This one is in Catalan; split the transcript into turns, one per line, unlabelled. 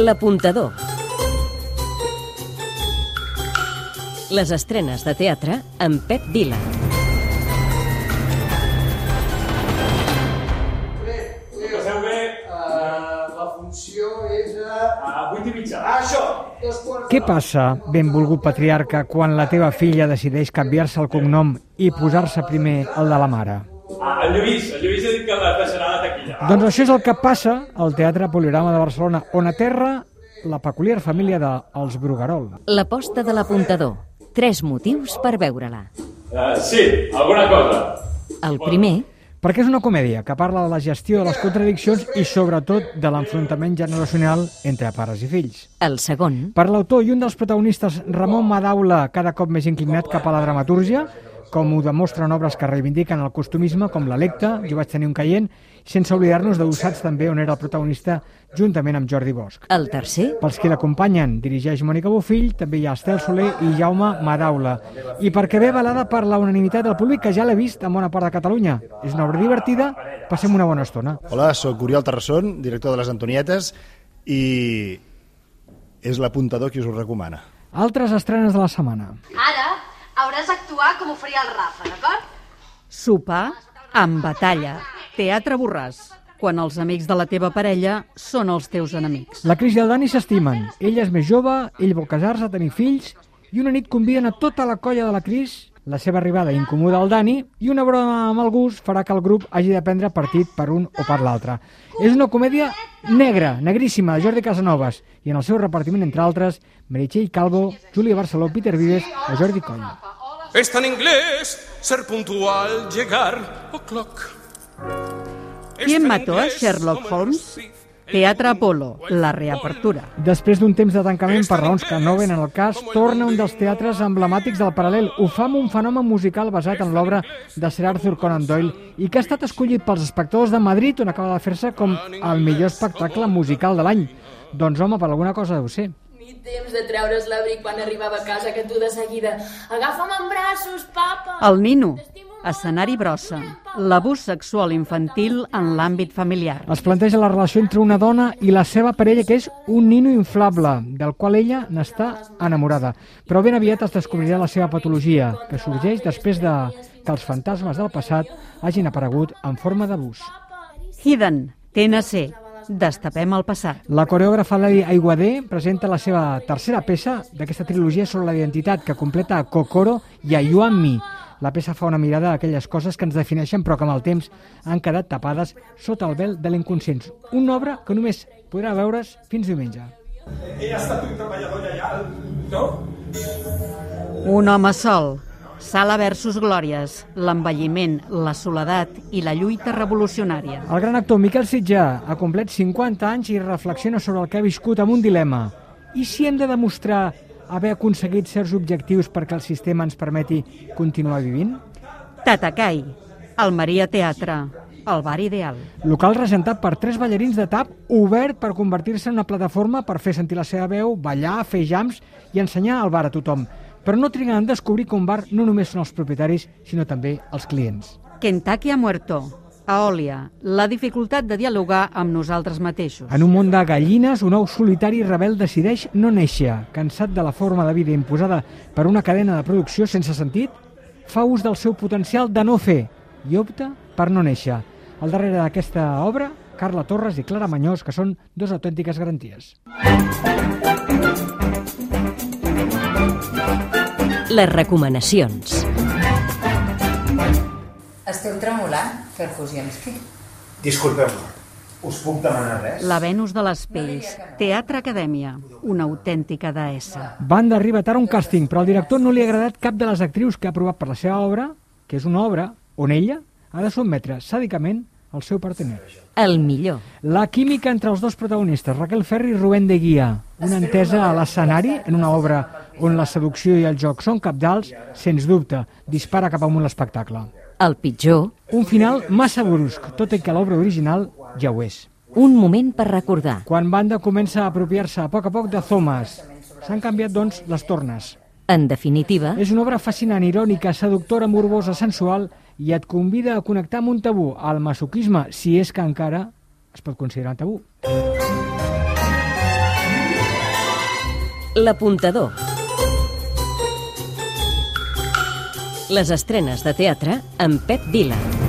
L'apuntador. Les estrenes de teatre amb Pep Vila.
Passeu bé.
Uh, la funció és a...
A 8 i mitja.
Ah, això!
Què passa, benvolgut patriarca, quan la teva filla decideix canviar-se el cognom i posar-se primer el de la mare?
Ah, el Lluís, el Lluís ha dit que la deixarà a la taquilla.
Doncs això és el que passa al Teatre Poliorama de Barcelona, on aterra la peculiar família dels Bruguerol.
L'aposta de l'apuntador. Tres motius per veure-la.
Uh, sí, alguna cosa.
El primer,
Perquè és una comèdia que parla de la gestió de les contradiccions i sobretot de l'enfrontament generacional entre pares i fills.
el segon,
Per l'autor i un dels protagonistes, Ramon Madaula, cada cop més inclinat cap a la dramatúrgia, com ho demostren obres que reivindiquen el costumisme, com l'Electa, jo vaig tenir un caient, sense oblidar-nos de Ussats també, on era el protagonista, juntament amb Jordi Bosch.
el tercer,
Pels qui l'acompanyen, dirigeix Mònica Bofill, també hi ha Estel Soler i Jaume Madaula. I perquè ve avalada per la unanimitat del públic, que ja l'ha vist en bona part de Catalunya. És una obra divertida, passem una bona estona.
Hola, sóc Oriol Terrasson, director de les Antonietes, i és l'apuntador qui us ho recomana.
Altres estrenes de la setmana.
Ara hauràs d'actuar com ho faria el Rafa, d'acord?
Sopar amb batalla. Teatre Borràs. Quan els amics de la teva parella són els teus enemics.
La Cris i el Dani s'estimen. Ella és més jove, ell vol casar-se, tenir fills, i una nit conviden a tota la colla de la Cris, la seva arribada incomoda al Dani, i una broma amb el gust farà que el grup hagi de prendre partit per un o per l'altre. És una comèdia negra, negríssima, de Jordi Casanovas, i en el seu repartiment, entre altres, Meritxell Calvo, Júlia Barceló, Peter Vives o Jordi Coll.
Es tan inglés ser puntual, llegar o'clock. Es
¿Quién
tan
mató a Sherlock Holmes? Teatre Apolo,
o
la reapertura.
Després d'un temps de tancament per raons que no venen al cas, torna un dels teatres emblemàtics del paral·lel. Ho fa amb un fenomen musical basat en l'obra de Sir Arthur Conan Doyle i que ha estat escollit pels espectadors de Madrid on acaba de fer-se com el millor espectacle musical de l'any. Doncs home, per alguna cosa deu ser.
Ni temps de treure's l'abric quan arribava a casa, que tu de seguida... Agafa'm en braços, papa!
El Nino, escenari brossa. L'abús sexual infantil en l'àmbit familiar.
Es planteja la relació entre una dona i la seva parella, que és un nino inflable, del qual ella n'està enamorada. Però ben aviat es descobrirà la seva patologia, que sorgeix després de que els fantasmes del passat hagin aparegut en forma d'abús.
Hidden, TNC. Destapem el passat.
La coreògrafa Lali Aiguadé presenta la seva tercera peça d'aquesta trilogia sobre la identitat que completa a Kokoro i a Me. La peça fa una mirada a aquelles coses que ens defineixen però que amb el temps han quedat tapades sota el vel de l'inconscient. Una obra que només podrà veure's fins diumenge.
Ha estat un treballador lleial, no?
Un home sol. Sala versus Glòries. L'envelliment, la soledat i la lluita revolucionària.
El gran actor Miquel Sitjà ha complet 50 anys i reflexiona sobre el que ha viscut amb un dilema. I si hem de demostrar haver aconseguit certs objectius perquè el sistema ens permeti continuar vivint?
Tatakai. El Maria Teatre. El bar ideal.
Local regentat per tres ballarins de tap obert per convertir-se en una plataforma per fer sentir la seva veu, ballar, fer jams i ensenyar el bar a tothom. Però no triguen en descobrir que un bar no només són els propietaris, sinó també els clients.
Kentucky ha muerto. Aòlia. La dificultat de dialogar amb nosaltres mateixos.
En un món de gallines, un ou solitari rebel decideix no néixer. Cansat de la forma de vida imposada per una cadena de producció sense sentit, fa ús del seu potencial de no fer i opta per no néixer. Al darrere d'aquesta obra, Carla Torres i Clara Mañós, que són dos autèntiques garanties.
Les recomanacions.
Esteu tremolant, Ferfusiemski?
Disculpeu-me, us puc demanar res?
La Venus de les Pells. Teatre Acadèmia. Una autèntica deessa.
Van d'arribar tard a un càsting, però al director no li ha agradat cap de les actrius que ha aprovat per la seva obra, que és una obra on ella ha de sotmetre sàdicament el seu partener.
El millor.
La química entre els dos protagonistes, Raquel Ferri i Rubén de Guia, una entesa a l'escenari en una obra on la seducció i el joc són capdals, sens dubte, dispara cap amunt l'espectacle.
El pitjor,
Un final massa brusc, tot i que l'obra original ja ho és.
un moment per recordar.
Quan Banda comença a apropiar-se a poc a poc de Thomas, s'han canviat, doncs, les tornes.
En definitiva,
És una obra fascinant, irònica, seductora, morbosa, sensual i et convida a connectar amb un tabú, el masoquisme, si és que encara es pot considerar tabú.
L'apuntador. Les estrenes de teatre amb Pep Vila.